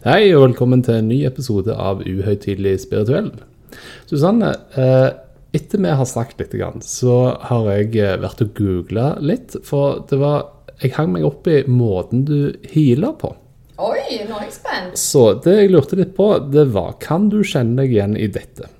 Hei og velkommen til en ny episode av Uhøytidelig spirituell. Susanne, eh, etter vi har snakket litt, så har jeg eh, vært og googla litt. For det var Jeg hang meg opp i måten du healer på. Oi, nå er jeg spent. Så det jeg lurte litt på, det var Kan du kjenne deg igjen i dette?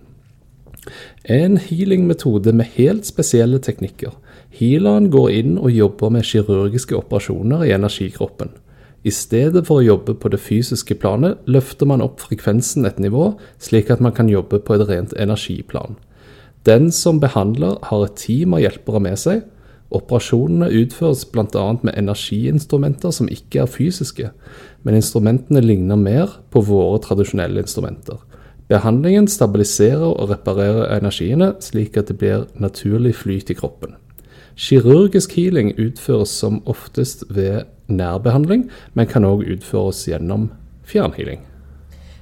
En healingmetode med helt spesielle teknikker. Healeren går inn og jobber med kirurgiske operasjoner i energikroppen. I stedet for å jobbe på det fysiske planet, løfter man opp frekvensen et nivå, slik at man kan jobbe på et rent energiplan. Den som behandler, har et team av hjelpere med seg. Operasjonene utføres bl.a. med energiinstrumenter som ikke er fysiske, men instrumentene ligner mer på våre tradisjonelle instrumenter. Behandlingen stabiliserer og reparerer energiene, slik at det blir naturlig flyt i kroppen. Kirurgisk healing utføres som oftest ved nærbehandling, men kan òg utføres gjennom fjernhealing.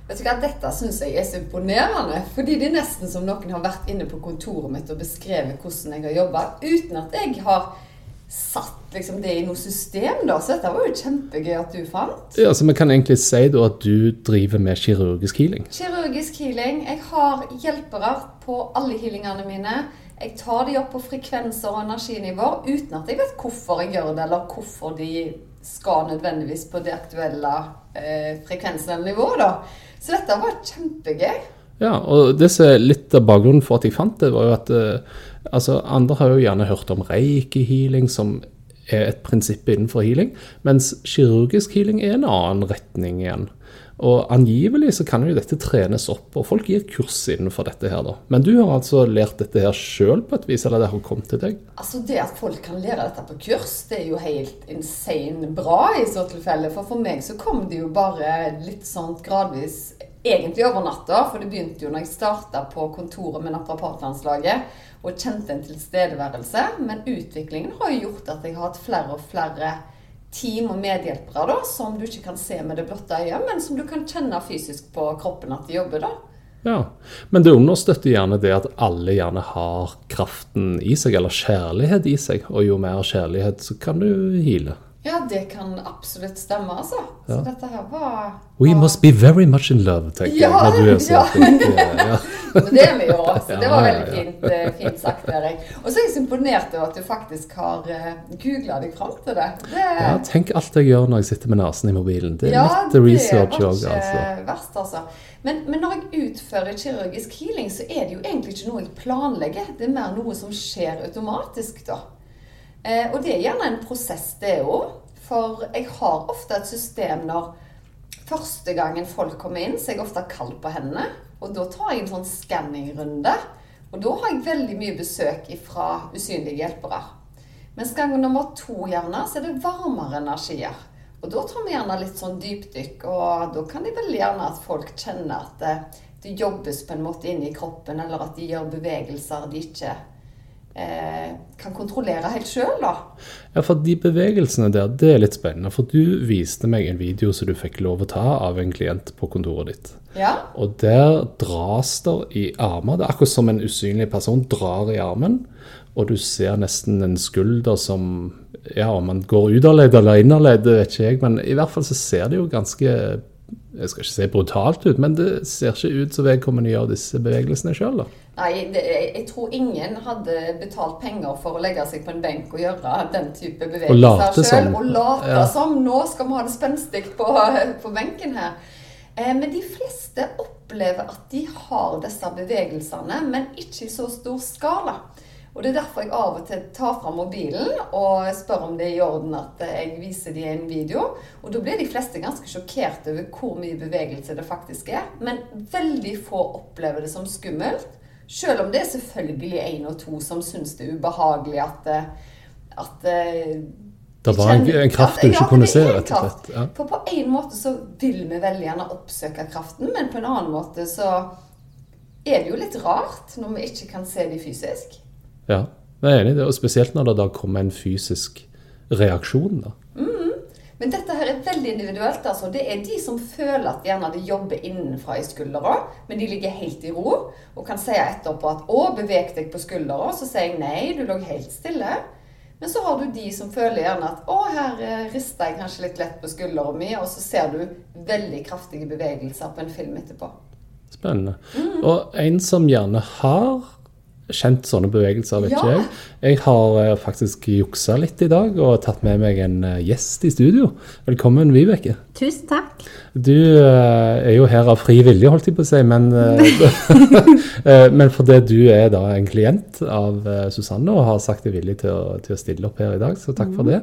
Vet du hva, Dette syns jeg er så imponerende. Fordi det er nesten som noen har vært inne på kontoret mitt og beskrevet hvordan jeg har jobba, uten at jeg har satt liksom, det i noe system. da, Så dette var jo kjempegøy at du fant. Ja, så Vi kan egentlig si da at du driver med kirurgisk healing? Kirurgisk healing. Jeg har hjelpere på alle healingene mine. Jeg tar de opp på frekvenser og energinivåer uten at jeg vet hvorfor jeg gjør det, eller hvorfor de skal nødvendigvis på det aktuelle eh, frekvensen eller nivået. da. Så dette var kjempegøy. Ja, og det som er litt av bakgrunnen for at jeg fant det, var jo at eh, altså, andre har jo gjerne hørt om reiki-healing, som er et prinsipp innenfor healing, mens kirurgisk healing er en annen retning igjen. Og angivelig så kan jo dette trenes opp, og folk gir kurs innenfor dette her, da. Men du har altså lært dette her sjøl på et vis, eller det har kommet til deg? Altså det at folk kan lære dette på kurs, det er jo helt insane bra i så tilfelle. For for meg så kom det jo bare litt sånn gradvis, egentlig over natta. For det begynte jo når jeg starta på kontoret med Naprapatlandslaget og kjente en tilstedeværelse. Men utviklingen har jo gjort at jeg har hatt flere og flere team og medhjelpere da, som du ikke kan se med det blotte øyet, men som du kan kjenne fysisk på kroppen at de jobber. da. Ja, Men det understøtter gjerne det at alle gjerne har kraften i seg, eller kjærlighet i seg. Og jo mer kjærlighet, så kan du hile. Ja, det kan absolutt stemme, altså. Så dette her var We must be very much in love, tenker ja, jeg. Ja. Ja. det er vi jo. Så det var veldig fint, eh, fint sagt, Erik. Og så er jeg så imponert over at du faktisk har eh, googla deg fram til det. det. Ja, tenk alt jeg gjør når jeg sitter med nesen i mobilen. Det er litt research òg, altså. Verst, altså. Men, men, når jeg utfører kirurgisk healing, så er det jo egentlig ikke noe jeg planlegger. Det er mer noe som skjer automatisk, da. Eh, og det er gjerne en prosess, det òg. For jeg har ofte et system når første gangen folk kommer inn, så er jeg ofte kald på hendene. Og da tar jeg en sånn skanningrunde. Og da har jeg veldig mye besøk fra usynlige hjelpere. Mens gang nummer to gjerne, så er det varmere energier. Og da tar vi gjerne litt sånn dypdykk, og da kan det veldig gjerne at folk kjenner at det, det jobbes på en måte inni kroppen, eller at de gjør bevegelser de ikke eh, kan kontrollere helt sjøl, da. Ja, for de bevegelsene der, det er litt spennende. For du viste meg en video som du fikk lov å ta av en klient på kontoret ditt. Ja. Og der dras det i armer. Det er akkurat som en usynlig person drar i armen. Og du ser nesten en skulder som Ja, om man går utoverledd eller innoverledd, vet ikke jeg, men i hvert fall så ser det jo ganske jeg skal ikke se brutalt ut, men det ser ikke ut som vedkommende gjør disse bevegelsene sjøl, da. Nei, det, jeg tror ingen hadde betalt penger for å legge seg på en benk og gjøre den type bevegelser sjøl. Og late ja. som. Nå skal vi ha det spenstig på, på benken her. Eh, men de fleste opplever at de har disse bevegelsene, men ikke i så stor skala. Og Det er derfor jeg av og til tar fram mobilen og spør om det er i orden at jeg viser dem en video. Og Da blir de fleste ganske sjokkert over hvor mye bevegelse det faktisk er. Men veldig få opplever det som skummelt. Selv om det er selvfølgelig én og to som syns det er ubehagelig at, at det Det var en, en kraft du ikke ja, kunne se, rett og slett. Ja. For på en måte så vil vi veldig gjerne oppsøke kraften, men på en annen måte så er det jo litt rart når vi ikke kan se de fysisk. ja, jeg er enig i det. Og spesielt når det da kommer en fysisk reaksjon. da. Men dette her er veldig individuelt. altså. Det er de som føler at gjerne de jobber innenfra i skuldra, men de ligger helt i ro og kan si etterpå at 'å, beveg deg på skuldra', så sier jeg nei, du lå helt stille. Men så har du de som føler gjerne at 'å, her eh, rister jeg kanskje litt lett på skuldra mi', og så ser du veldig kraftige bevegelser på en film etterpå. Spennende. Og en som gjerne har kjent sånne bevegelser, vet Ja. ikke jeg. Jeg har eh, faktisk juksa litt i dag og tatt med meg en eh, gjest i studio. Velkommen, Vibeke. Tusen takk. Du eh, er jo her av fri vilje, holdt jeg på å si, men, men fordi du er da en klient av Susanne og har sagt deg villig til å, til å stille opp her i dag, så takk for det.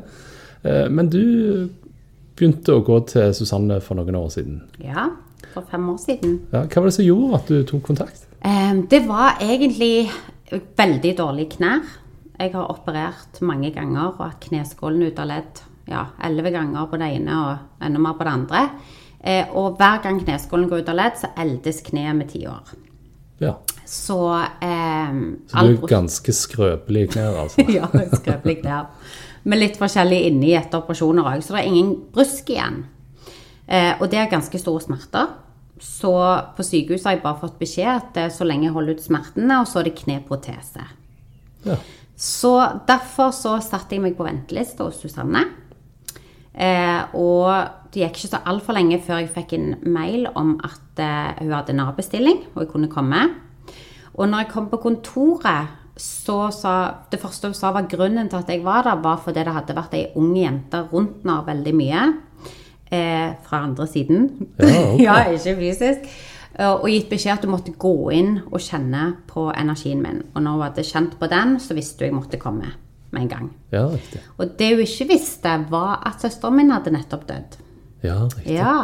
Eh, Men du begynte å gå til Susanne for noen år siden. Ja, for fem år siden. Ja, hva var det som gjorde at du tok kontakt? Det var egentlig veldig dårlig knær. Jeg har operert mange ganger og hatt kneskålen ut av ledd ja, elleve ganger på det ene og enda mer på det andre. Eh, Og hver gang kneskålen går ut av ledd, så eldes kneet med ti år. Ja, Så, eh, Så du er ganske skrøpelig i knær, altså? ja, skrøpelig knær. Med litt forskjellig inni etter operasjoner òg, så det er ingen brusk igjen. Eh, og det er ganske store smerter. Så på sykehuset har jeg bare fått beskjed at eh, så lenge jeg holder ut smertene, og så er det kneprotese. Ja. Så derfor så satte jeg meg på venteliste hos Susanne. Eh, og det gikk ikke så altfor lenge før jeg fikk en mail om at eh, hun hadde en avbestilling, og jeg kunne komme. Og når jeg kom på kontoret, så sa Det første hun sa var grunnen til at jeg var der, var fordi det hadde vært ei ung jente rundt henne veldig mye. Eh, fra andre siden. Ja, okay. ja, ikke fysisk. Eh, Og gitt beskjed at du måtte gå inn og kjenne på energien min. Og når hun hadde kjent på den, så visste hun jeg måtte komme med en gang. Ja, riktig. Og det hun ikke visste, var at søsteren min hadde nettopp dødd. Ja, riktig. Ja,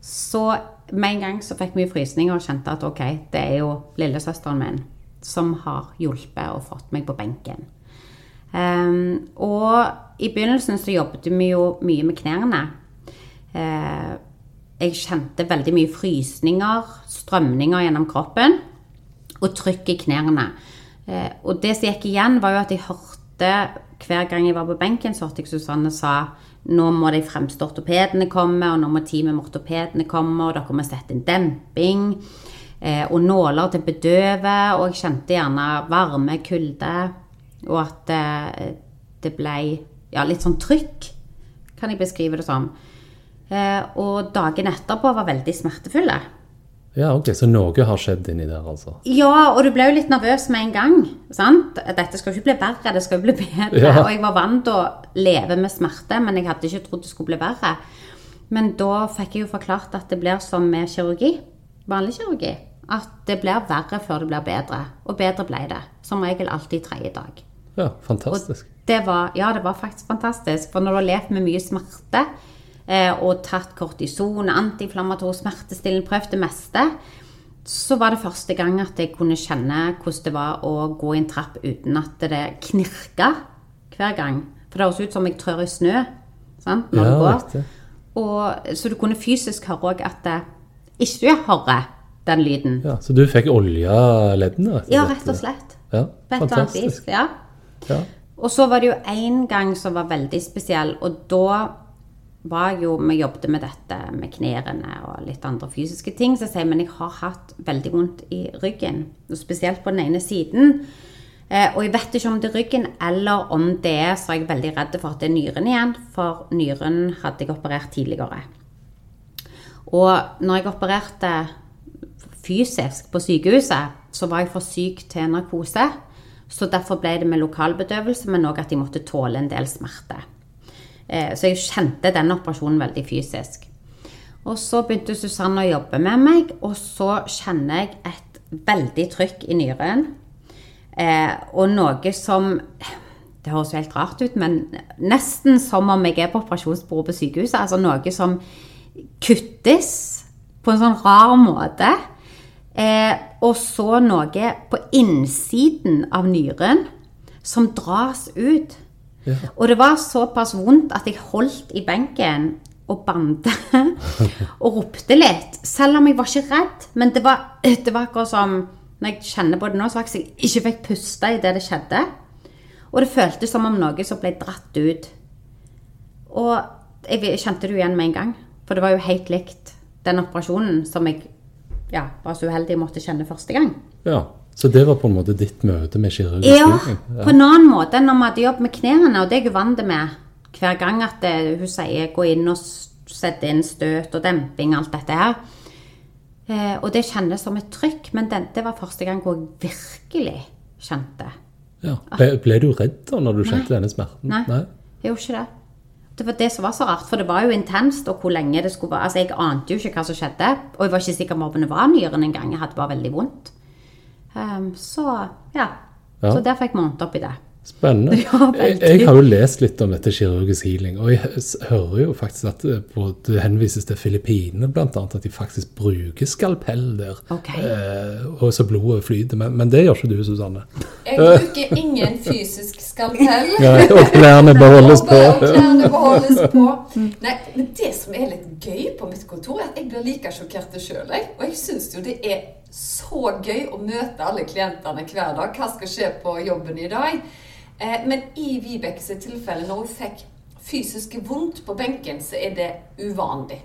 Så med en gang så fikk vi frysninger og kjente at ok, det er jo lillesøsteren min som har hjulpet og fått meg på benken. Um, og i begynnelsen så jobbet vi jo mye med knærne. Eh, jeg kjente veldig mye frysninger, strømninger gjennom kroppen og trykk i knærne. Eh, og det som gikk igjen, var jo at jeg hørte hver gang jeg var på benken, så hørte jeg Susanne sa nå må de fremste ortopedene komme, og nå må teamet med ortopedene komme, og dere må sette inn demping. Eh, og nåler til å bedøve, og jeg kjente gjerne varme, kulde. Og at eh, det ble ja, litt sånn trykk, kan jeg beskrive det som. Eh, og dagen etterpå var veldig smertefulle. Ja, ok, Så noe har skjedd inni der, altså? Ja, og du ble jo litt nervøs med en gang. sant? Dette skal jo ikke bli verre, det skal jo bli bedre. Ja. Og jeg var vant til å leve med smerte, men jeg hadde ikke trodd det skulle bli verre. Men da fikk jeg jo forklart at det blir som med kirurgi. Vanlig kirurgi. At det blir verre før det blir bedre. Og bedre ble det. Som regel alltid tredje dag. Ja, fantastisk. det var, ja, det var faktisk fantastisk. For når du har levd med mye smerte og tatt kortison, antiinflammator, smertestillende, prøvd det meste, så var det første gang at jeg kunne kjenne hvordan det var å gå i en trapp uten at det knirka hver gang. For det høres ut som jeg trør i snø sant, når Ja, det går. Og, så du kunne fysisk høre òg at det, ikke du hører den lyden. Ja, Så du fikk olja leddene? Ja, rett og slett. Ja, annet vis. fantastisk. Ja. Ja. Og så var det jo én gang som var veldig spesiell, og da var jo Vi jobbet med dette med knærne og litt andre fysiske ting, så jeg sier men jeg har hatt veldig vondt i ryggen. Og spesielt på den ene siden. Eh, og jeg vet ikke om det er ryggen eller om det er, så er jeg veldig redd for at det er nyren igjen, for nyren hadde jeg operert tidligere. Og når jeg opererte fysisk på sykehuset, så var jeg for syk til narkose. Så derfor ble det med lokalbedøvelse, men òg at jeg måtte tåle en del smerte. Eh, Så jeg kjente den operasjonen veldig fysisk. Og så begynte Susanne å jobbe med meg, og så kjenner jeg et veldig trykk i nyren. Eh, og noe som Det høres jo helt rart ut, men nesten som om jeg er på operasjonsbordet på sykehuset. Altså noe som kuttes på en sånn rar måte. Eh, og så noe på innsiden av nyren som dras ut. Ja. Og det var såpass vondt at jeg holdt i benken og bandet og ropte litt. Selv om jeg var ikke redd. Men det var, det var akkurat som Når jeg kjenner på det nå, så var jeg ikke fikk puste i det det skjedde. Og det føltes som om noe som ble dratt ut. Og jeg kjente det jo igjen med en gang. For det var jo helt likt den operasjonen som jeg ja, var så uheldig måtte kjenne første gang. Ja. Så det var på en måte ditt møte med kirurgisk Ja, ja, på en annen måte enn når vi hadde jobb med knærne, og det er jeg vant med hver gang at eh, hun sier gå inn og sette inn støt og demping, alt dette her. Eh, og det kjennes som et trykk, men den, det var første gang hvor jeg virkelig kjente. Ja. Ble, ble du redd da når du kjente denne smerten? Nei. Jeg gjorde ikke det. Det var det som var så rart, for det var jo intenst, og hvor lenge det skulle være. Altså, Jeg ante jo ikke hva som skjedde, og jeg var ikke sikker på om det var nyren engang. Jeg hadde bare veldig vondt. Ehm, så ja. Ja. Så der fikk man ordnet opp i det. Spennende. Ja, jeg, har jo lest litt om dette kirurgisk healing, og jeg hører jo faktisk at det henvises til Filippinene annet, at de faktisk bruker skalpell der, Ok. eh, og så blodet flyter. Men, men det gjør ikke du, Susanne. Jeg bruker ingen fysisk skalpell. Ja, og klærne beholdes på. Og klærne beholdes på. Nei, men det som er litt gøy på mitt kontor, er at jeg blir like sjokkert sjøl. Og jeg syns jo det er så gøy å møte alle klientene hver dag. Hva skal skje på jobben i dag? Eh, men i Vibekes tilfelle, når hun fikk fysisk vondt på benken, så er det uvanlig.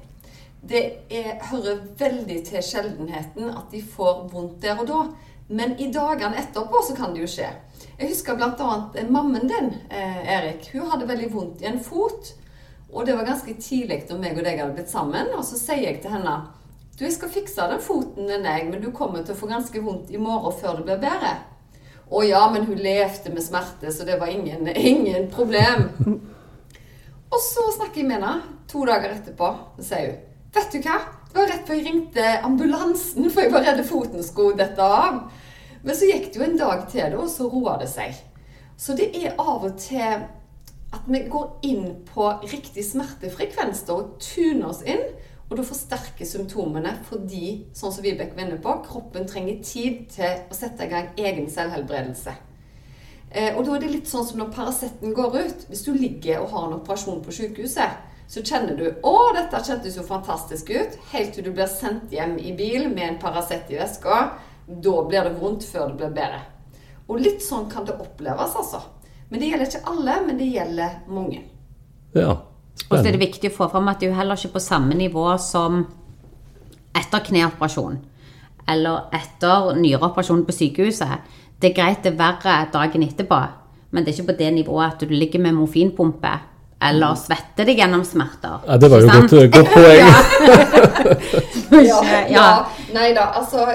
Det er, hører veldig til sjeldenheten at de får vondt der og da. Men i dagene etterpå så kan det jo skje. Jeg husker bl.a. mammen din, eh, Erik. Hun hadde veldig vondt i en fot. Og det var ganske tidlig da meg og deg hadde blitt sammen. Og så sier jeg til henne du, jeg skal fikse den foten din, jeg, men du kommer til å få ganske vondt i morgen før det blir bedre. Å ja, men hun levde med smerte, så det var ingen, ingen problem. Og så snakker jeg med henne to dager etterpå. Så sier hun Vet du hva? Det var rett før jeg ringte ambulansen, for jeg var redd foten skulle dette av. Men så gikk det jo en dag til, da, og så roa det seg. Så det er av og til at vi går inn på riktig smertefrekvens og tuner oss inn. Og da forsterker symptomene fordi, sånn som Vibeke vinner på, kroppen trenger tid til å sette i gang egen selvhelbredelse. Eh, og da er det litt sånn som når Paraceten går ut. Hvis du ligger og har en operasjon på sykehuset, så kjenner du 'Å, dette kjentes jo fantastisk ut', helt til du blir sendt hjem i bil med en Paracet i veska. Da blir det vondt før det blir bedre. Og litt sånn kan det oppleves, altså. Men det gjelder ikke alle, men det gjelder mange. Ja, Og så er det viktig å få fram at det er jo heller ikke på samme nivå som etter kneoperasjon eller etter nyreoperasjon på sykehuset. Det er greit det er verre dagen etterpå, men det er ikke på det nivået at du ligger med morfinpumpe eller svetter deg gjennom smerter. Ja, det var jo godt, godt poeng. Ja, ja. Nei da, altså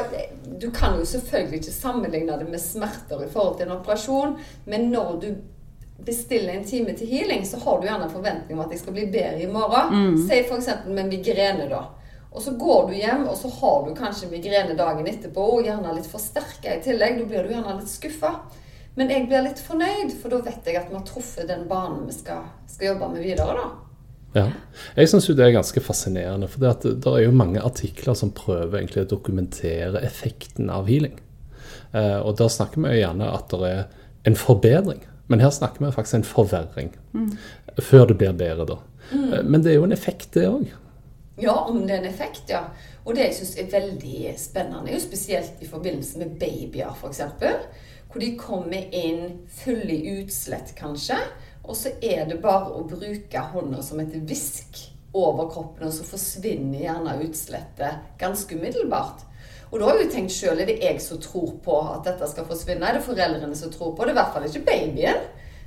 Du kan jo selvfølgelig ikke sammenligne det med smerter i forhold til en operasjon, men når du bestiller en time til healing, så har du gjerne en forventning om at jeg skal bli bedre i morgen. Si f.eks. med migrene, da. Og så går du hjem, og så har du kanskje migrene dagen etterpå, og gjerne litt forsterka i tillegg. Da blir du gjerne litt skuffa. Men jeg blir litt fornøyd, for da vet jeg at vi har truffet den banen vi skal, skal jobbe med videre, da. Ja. Jeg syns jo det er ganske fascinerende, for det, det er jo mange artikler som prøver egentlig å dokumentere effekten av healing. Eh, og da snakker vi jo gjerne at det er en forbedring, men her snakker vi faktisk en forverring. Før det blir bedre, da. Mm. men det er jo en effekt, det òg. Ja, om det er en effekt, ja. Og det jeg syns er veldig spennende, er jo spesielt i forbindelse med babyer, f.eks. Hvor de kommer inn fulle i utslett, kanskje. Og så er det bare å bruke hånda som et visk over kroppen, og så forsvinner gjerne utslettet ganske umiddelbart. Og da har jeg jo tenkt sjøl, er det jeg som tror på at dette skal forsvinne? Er det foreldrene som tror på det? I hvert fall ikke babyen.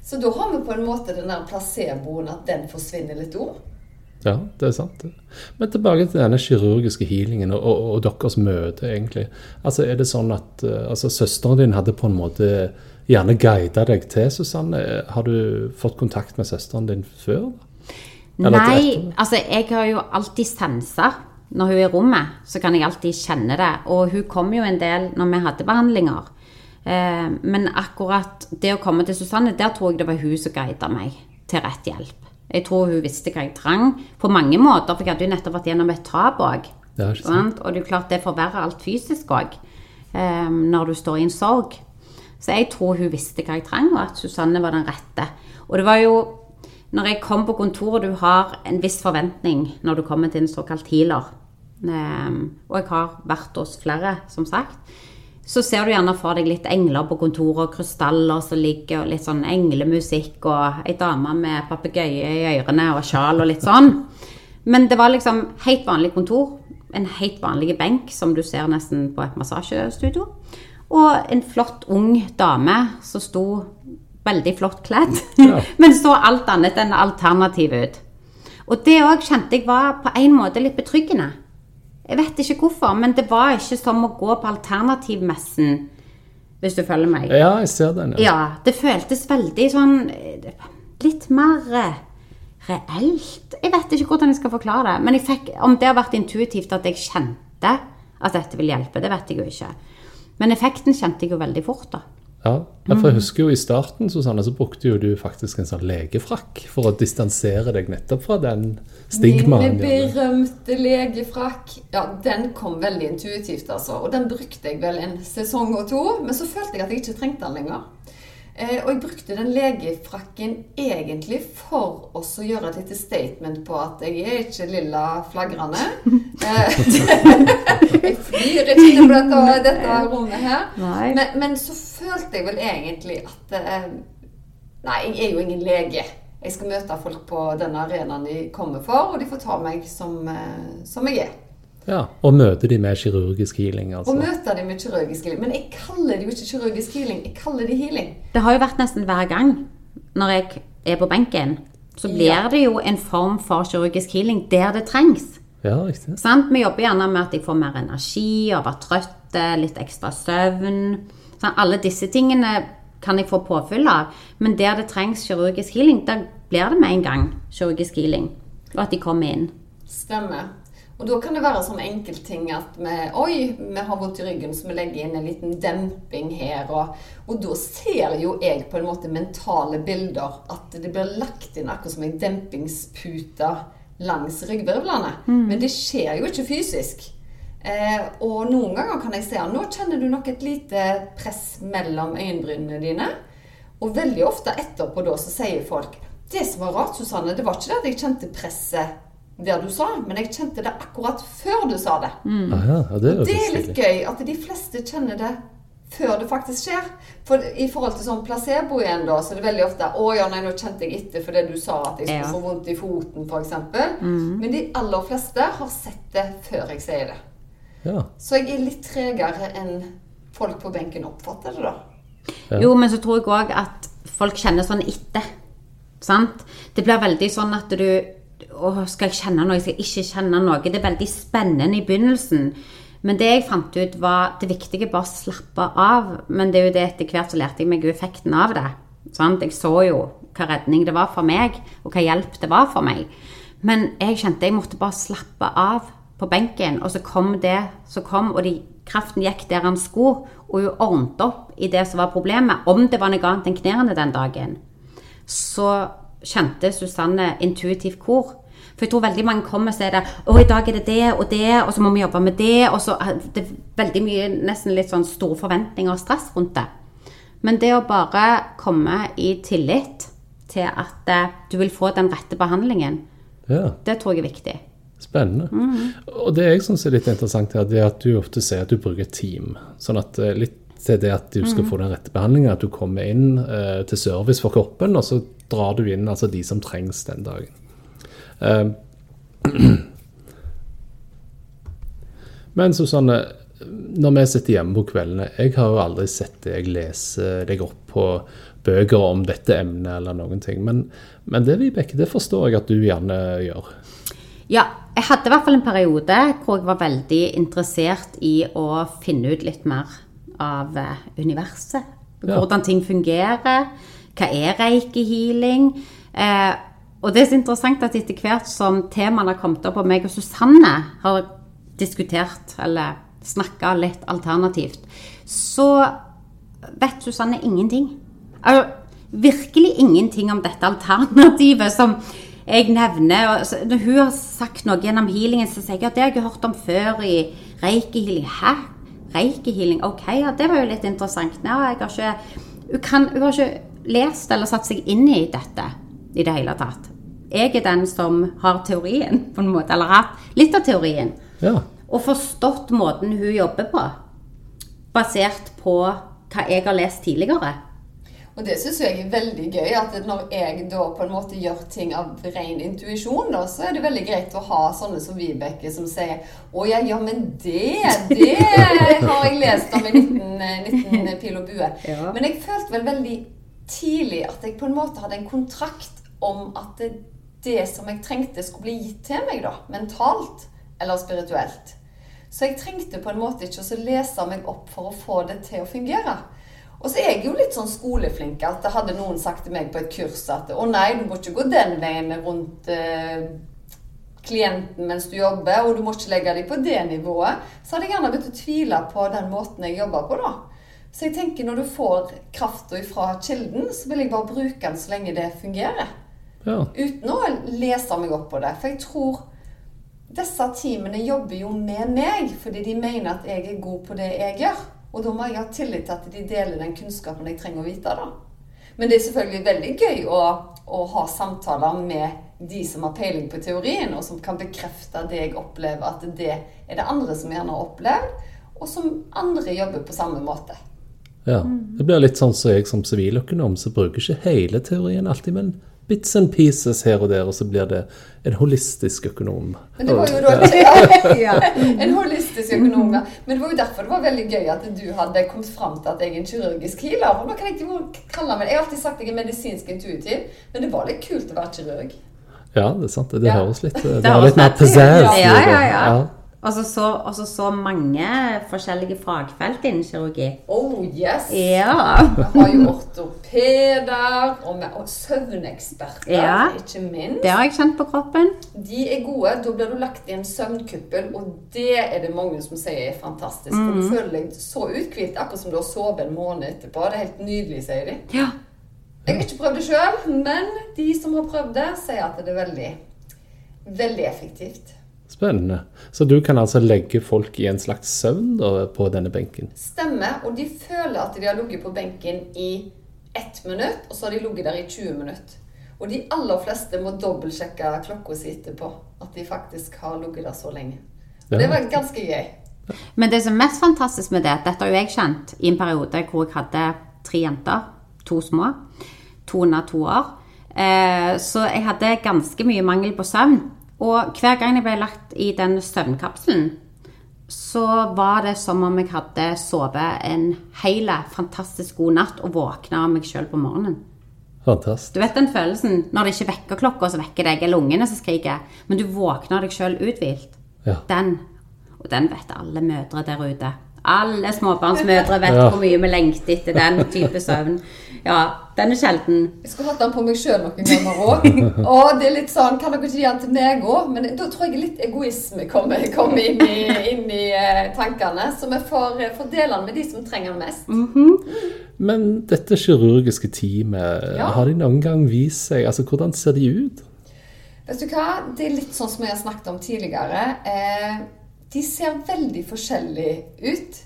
Så da har vi på en måte den der placeboen at den forsvinner litt òg. Ja, det er sant. Men tilbake til denne kirurgiske healingen og, og, og deres møte, egentlig. Altså, Er det sånn at eh, altså, søsteren din hadde på en måte gjerne guida deg til Susanne? Har du fått kontakt med søsteren din før? Eller Nei, altså jeg har jo alltid sansa når hun er i rommet. Så kan jeg alltid kjenne det. Og hun kom jo en del når vi hadde behandlinger. Eh, men akkurat det å komme til Susanne, der tror jeg det var hun som guida meg til rett hjelp. Jeg tror hun visste hva jeg trang på mange måter, for jeg hadde jo nettopp vært gjennom et tap òg. Og det er klart det forverrer alt fysisk òg, eh, når du står i en sorg. Så jeg tror hun visste hva jeg trang, og at Susanne var den rette. Og det var jo når jeg kom på kontoret, du har en viss forventning når du kommer til en såkalt healer. Um, og jeg har vært hos flere, som sagt. Så ser du gjerne for deg litt engler på kontoret, og krystaller som ligger, og litt sånn englemusikk, og ei dame med papegøye i ørene og sjal og litt sånn. Men det var liksom helt vanlig kontor. En helt vanlig benk, som du ser nesten på et massasjestudio. Og en flott, ung dame som sto veldig flott kledd, ja. men så alt annet enn alternativ ut. Og det òg kjente jeg var på en måte litt betryggende. Jeg vet ikke hvorfor, men det var ikke som å gå på alternativmessen, hvis du følger meg. Ja, jeg ser den. Ja, ja Det føltes veldig sånn Litt mer eh, reelt. Jeg vet ikke hvordan jeg skal forklare det. Men fikk, om det har vært intuitivt at jeg kjente at dette vil hjelpe, det vet jeg jo ikke. Men effekten kjente jeg jo veldig fort, da. Ja, for jeg husker jo I starten Susanne, så brukte jo du faktisk en sånn legefrakk for å distansere deg nettopp fra den stigmaen. Min berømte legefrakk. Ja, den kom veldig intuitivt, altså. Og den brukte jeg vel en sesong og to. Men så følte jeg at jeg ikke trengte den lenger. Eh, og jeg brukte den legefrakken egentlig for å gjøre et lite statement på at jeg er ikke lilla flagrende. Eh, jeg flyr ikke til dette, dette rommet her. Men, men, så følte jeg vel egentlig at eh, Nei, jeg er jo ingen lege. Jeg skal møte folk på den arenaen de kommer for, og de får ta meg som, som jeg er. Ja, Og møter de med kirurgisk healing. altså. Og møter de med kirurgisk healing. Men jeg kaller det jo ikke kirurgisk healing, jeg kaller det healing. Det har jo vært nesten hver gang når jeg er på benken, så blir ja. det jo en form for kirurgisk healing der det trengs. Ja, riktig. Sant? Vi jobber gjerne med at jeg får mer energi, og være trøtt, litt ekstra søvn. Sant? alle disse tingene kan jeg få påfyll av. Men der det trengs kirurgisk healing, der blir det med en gang kirurgisk healing. Og at de kommer inn. Stemmer. Og da kan det være sånn enkeltting at vi Oi, vi har vondt i ryggen, så vi legger inn en liten demping her. Og, og da ser jo jeg på en måte mentale bilder at det blir lagt inn akkurat som en dempingspute langs ryggvirvlene. Mm. Men det skjer jo ikke fysisk. Eh, og noen ganger kan jeg se at nå kjenner du nok et lite press mellom øyenbrynene dine. Og veldig ofte etterpå da så sier folk Det som var rart, Susanne, det var ikke det at jeg kjente presset der du sa, men jeg kjente det akkurat før du sa det. Mm. Ah, ja, det, er det er litt gøy at de fleste kjenner det før det faktisk skjer. For I forhold til sånn placebo igjen, da, så er det veldig ofte 'Å ja, nei, nå kjente jeg etter fordi du sa at jeg skulle ja. få vondt i foten', f.eks. Mm. Men de aller fleste har sett det før jeg sier det. Ja. Så jeg er litt tregere enn folk på benken oppfatter det, da. Ja. Jo, men så tror jeg òg at folk kjenner sånn etter. Sant? Det blir veldig sånn at du å, skal jeg kjenne noe, Skal jeg ikke kjenne noe. Det er veldig spennende i begynnelsen. Men det jeg fant ut, var det viktige bare slappe av. Men det er jo det etter hvert så lærte jeg meg effekten av det. Sant? Jeg så jo hva redning det var for meg, og hva hjelp det var for meg. Men jeg kjente jeg måtte bare slappe av på benken, og så kom det som kom, og de, kraften gikk der han skulle, og hun ordnet opp i det som var problemet. Om det var noe annet enn knærne den dagen, så kjente Susanne intuitivt hvor. For jeg tror veldig mange kommer og sier det. Og i dag er det det og det, og så må vi jobbe med det.' Og så er det veldig mye, nesten litt sånn store forventninger og stress rundt det. Men det å bare komme i tillit til at uh, du vil få den rette behandlingen, ja. det tror jeg er viktig. Spennende. Mm. Og det jeg syns er litt interessant her, det er at du ofte sier at du bruker team. Sånn at uh, litt til det at du skal mm. få den rette behandlingen, at du kommer inn uh, til service for kroppen, og så drar du inn altså de som trengs den dagen. Uh, Men Susanne, når vi sitter hjemme på kveldene Jeg har jo aldri sett deg lese deg opp på bøker om dette emnet eller noen ting. Men, men det Vibeke, det forstår jeg at du gjerne gjør. Ja, jeg hadde i hvert fall en periode hvor jeg var veldig interessert i å finne ut litt mer av eh, universet. Hvordan ja. ting fungerer. Hva er reiki-healing? Eh, og det er så interessant at etter hvert som temaene har kommet opp, og meg og Susanne har diskutert eller snakka litt alternativt, så vet Susanne ingenting. Altså, virkelig ingenting om dette alternativet som jeg nevner. Når hun har sagt noe gjennom healingen, så sier jeg at det har jeg hørt om før i reikehealing. Hæ? Reiki-healing. Ok, ja, det var jo litt interessant. Ja, jeg har ikke, hun, kan, hun har ikke lest eller satt seg inn i dette i det hele tatt. Jeg er den som har teorien, på en måte, eller hatt litt av teorien. Ja. Og forstått måten hun jobber på, basert på hva jeg har lest tidligere. Og det syns jeg er veldig gøy, at når jeg da på en måte gjør ting av ren intuisjon, da, så er det veldig greit å ha sånne som Vibeke som sier Å ja, ja, men det, det har jeg lest om i 19, 19 Pil og bue. Ja. Men jeg følte vel veldig tidlig at jeg på en måte hadde en kontrakt om at det, det som jeg trengte, skulle bli gitt til meg, da. Mentalt eller spirituelt. Så jeg trengte på en måte ikke å lese meg opp for å få det til å fungere. Og så er jeg jo litt sånn skoleflink. at det hadde noen sagt til meg på et kurs at å nei, du må ikke gå den veien rundt eh, klienten mens du jobber, og du må ikke legge deg på det nivået. Så hadde jeg gjerne begynt å tvile på den måten jeg jobber på, da. Så jeg tenker når du får krafta fra kilden, så vil jeg bare bruke den så lenge det fungerer. ja. Uten å lese meg opp på det. For jeg tror disse teamene jobber jo med meg fordi de mener at jeg er god på det jeg gjør. Og da må jeg ha tillit til at de deler den kunnskapen jeg trenger å vite. da. Men det er selvfølgelig veldig gøy å, å ha samtaler med de som har peiling på teorien, og som kan bekrefte det jeg opplever at det er det andre som gjerne har opplevd, og som andre jobber på samme måte. ja. Det blir litt sånn som jeg som siviløkonom, så bruker ikke hele teorien alltid, men bits and pieces her og der, og så blir det en holistisk økonom. Men det var jo da ja, en holistisk økonom. ja. Men det var jo derfor det var veldig gøy at du hadde kommet fram til at jeg er en kirurgisk healer. Og nå kan jeg ikke kalle meg Jeg har alltid sagt jeg er medisinsk intuitiv, men det var litt kult å være kirurg. Ja, det er sant. Det Ja. høres litt Det Det har litt mer høres pizzazz. Ja, i ja, ja. Og så altså så mange forskjellige fagfelt innen kirurgi. Oh yes! Ja. Vi har jo ortopeder og, med, og søvneksperter, Ja. ikke minst. Det har jeg kjent på kroppen. De er gode. Da blir du lagt i en søvnkuppel, og det er det mange som sier er fantastisk. For du føler deg så uthvilt, akkurat som du har sovet en måned etterpå. Det er helt nydelig, sier de. Ja. Jeg har ikke prøvd det sjøl, men de som har prøvd det, sier at det er veldig, veldig effektivt. Spennende. Så du kan altså legge folk i en slags søvn da, på denne benken? Stemmer. Og de føler at de har ligget på benken i ett minutt, og så har de ligget der i 20 minutter. Og de aller fleste må dobbeltsjekke klokka si etterpå. At de faktisk har ligget der så lenge. Og Ja. det var ganske gøy. Men det som er mest fantastisk med det, dette har jo jeg kjent i en periode hvor jeg hadde tre jenter, to små, to under to år. Eh, så jeg hadde ganske mye mangel på søvn. Og hver gang jeg ble lagt i den søvnkapselen, så var det som om jeg hadde sovet en hel, fantastisk god natt og våkna av meg sjøl på morgenen. Fantastisk. Du vet den følelsen når det ikke vekker klokka, så vekker deg, eller ungene som skriker, men du våkner deg sjøl uthvilt. Ja. Den, og den vet alle mødre der ute. Alle småbarnsmødre vet Ja. hvor mye vi lengter etter den type søvn. Ja, den er sjelden. Jeg skulle hatt den på meg sjøl noen ganger òg. Og det er litt sånn Kan dere ikke gi den til meg òg? Men da tror jeg litt egoisme kommer, kommer inn i, inn i eh, tankene. Så vi får, fordele den med de som trenger den mest. Men dette kirurgiske teamet, Ja. har de noen gang vist seg Altså, hvordan ser de ut? Vet du hva? Det er litt sånn som jeg har snakket om tidligere. Eh, de ser veldig forskjellig ut.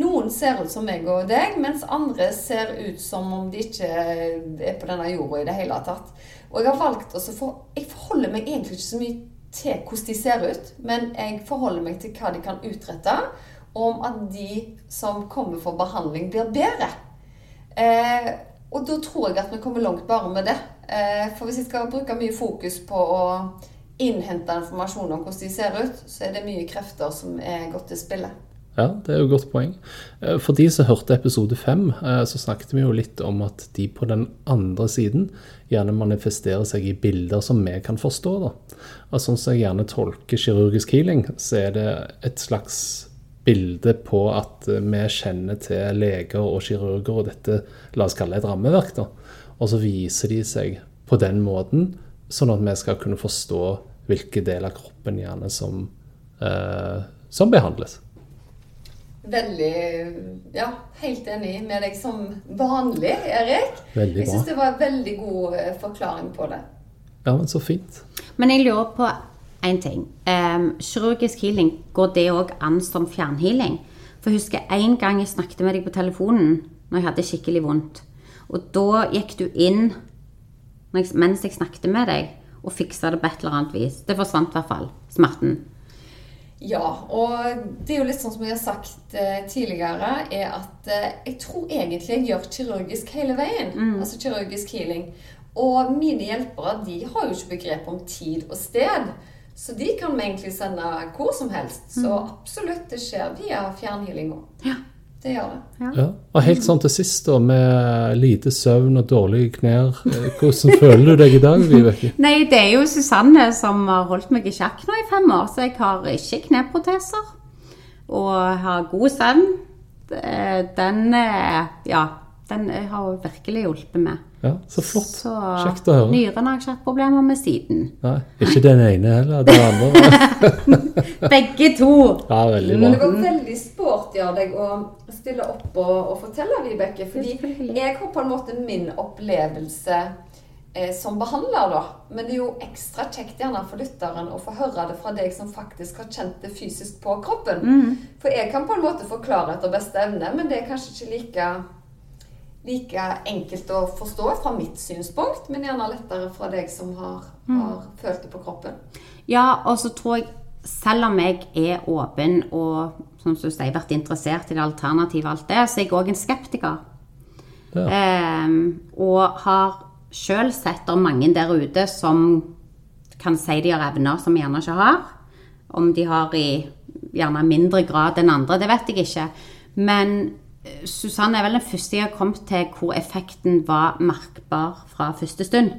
Noen ser ut som meg og deg, mens andre ser ut som om de ikke er på denne jorda i det hele tatt. Og jeg har valgt å for Jeg forholder meg egentlig ikke så mye til hvordan de ser ut, men jeg forholder meg til hva de kan utrette, og om at de som kommer for behandling, blir bedre. Eh, og da tror jeg at vi kommer langt bare med det. Eh, for hvis jeg skal bruke mye fokus på å innhente informasjon om hvordan de ser ut, så er det mye krefter som er gått til spille. Ja, det er jo et godt poeng. Eh, For de som hørte episode fem, eh, så snakket vi jo litt om at de på den andre siden gjerne manifesterer seg i bilder som vi kan forstå. da. Og sånn som jeg gjerne tolker kirurgisk healing, så er det et slags bilde på at eh, vi kjenner til leger og kirurger og dette, la oss kalle et rammeverk, da. Og så viser de seg på den måten, sånn at vi skal kunne forstå hvilke deler av kroppen gjerne som, eh, som behandles. Veldig Ja, helt enig med deg som vanlig, Erik. Veldig Jeg bra. syns det var en veldig god eh, forklaring på det. Ja, men så fint. Men jeg lurer på én ting. Um, kirurgisk healing, går det òg an som fjernhealing? For jeg husker en gang jeg snakket med deg på telefonen når jeg hadde skikkelig vondt. Og da gikk du inn mens jeg snakket med deg, og fiksa det på et eller annet vis. Det forsvant i hvert fall. Smerten. Ja, og det er jo litt sånn som jeg har sagt eh, tidligere, er at eh, jeg tror egentlig jeg gjør kirurgisk hele veien. Altså kirurgisk healing. Og mine hjelpere de har jo ikke begrep om tid og sted. Så de kan vi egentlig sende hvor som helst. Så absolutt, det skjer via fjernhealing òg. Ja. Det gjør det. Ja. Og helt sånn til sist, da, med lite søvn og dårlige knær. eh, Hvordan føler du deg i dag, Vibeke? Nei, det er jo Susanne som har holdt meg i sjakk nå i fem år, så jeg har ikke kneproteser. Og har god søvn. Den, eh, ja, den har virkelig hjulpet meg. Ja, Så flott. Så Kjekt å høre. nyrene har ikke hatt problemer med siden. Nei, ikke den ene heller, den andre. Begge to. Ja, veldig Men det var veldig sporty av deg å stille opp og, og fortelle, Vibeke. Fordi jeg har på en måte min opplevelse eh, som behandler, da. Men det er jo ekstra kjekt gjerne for lytteren å få høre det fra deg som faktisk har kjent det fysisk på kroppen. Mm. For jeg kan på en måte forklare etter beste evne, men det er kanskje ikke like like enkelt å forstå fra mitt synspunkt, men gjerne lettere fra deg som har, Mm. har følt det på kroppen. Ja, og så tror jeg, selv om jeg er åpen og som du sier, vært interessert i det alternative og alt det, så er jeg òg en skeptiker. Ja. Eh, og har sjøl sett det mange der ute som kan si de har evner som vi gjerne ikke har. Om de har i gjerne mindre grad enn andre, det vet jeg ikke. Men Susanne er vel den første jeg har kommet til hvor effekten var merkbar fra første stund.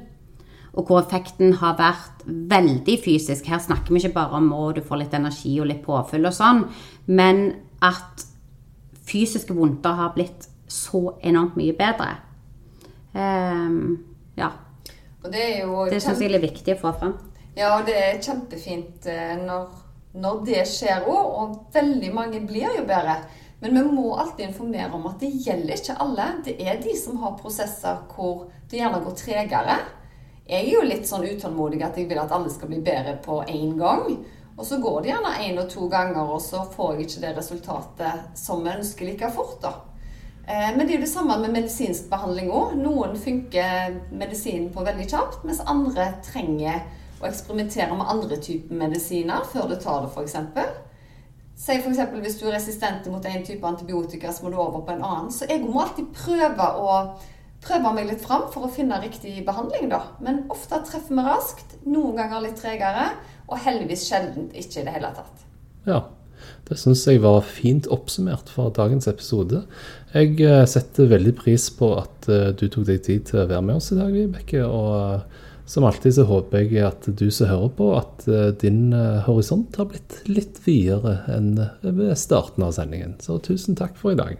Og hvor effekten har vært veldig fysisk. Her snakker vi ikke bare om å du får litt energi og litt påfyll og sånn, men at fysiske vondter har blitt så enormt mye bedre. Um, ja. Det er jo Det syns jeg er viktig å få fram. Ja, og det er kjempefint eh, når, når det skjer òg, og veldig mange blir jo bedre. Men vi må alltid informere om at det gjelder ikke alle. Det er de som har prosesser hvor det gjerne går tregere. Jeg er jo litt sånn utålmodig at jeg vil at alle skal bli bedre på én gang. Og så går det gjerne én og to ganger, og så får jeg ikke det resultatet som vi ønsker like fort. da. Eh, Men det er jo det samme med medisinsk behandling òg. Noen funker medisinen på veldig kjapt, mens andre trenger å eksperimentere med andre typer medisiner før du tar det, f.eks. Si f.eks. hvis du er resistent mot en type antibiotika, så må du over på en annen. Så jeg må alltid prøve å prøve meg litt fram for å finne riktig behandling, da. Men ofte treffer vi raskt, noen ganger litt tregere, og heldigvis sjelden ikke i det hele tatt. Ja, det syns jeg var fint oppsummert for dagens episode. Jeg eh, setter veldig pris på at eh, du tok deg tid til å være med oss i dag, Vibeke. Og som alltid så håper jeg at du som hører på, at eh, din eh, horisont har blitt litt videre enn ved starten av sendingen. Så tusen takk for i dag.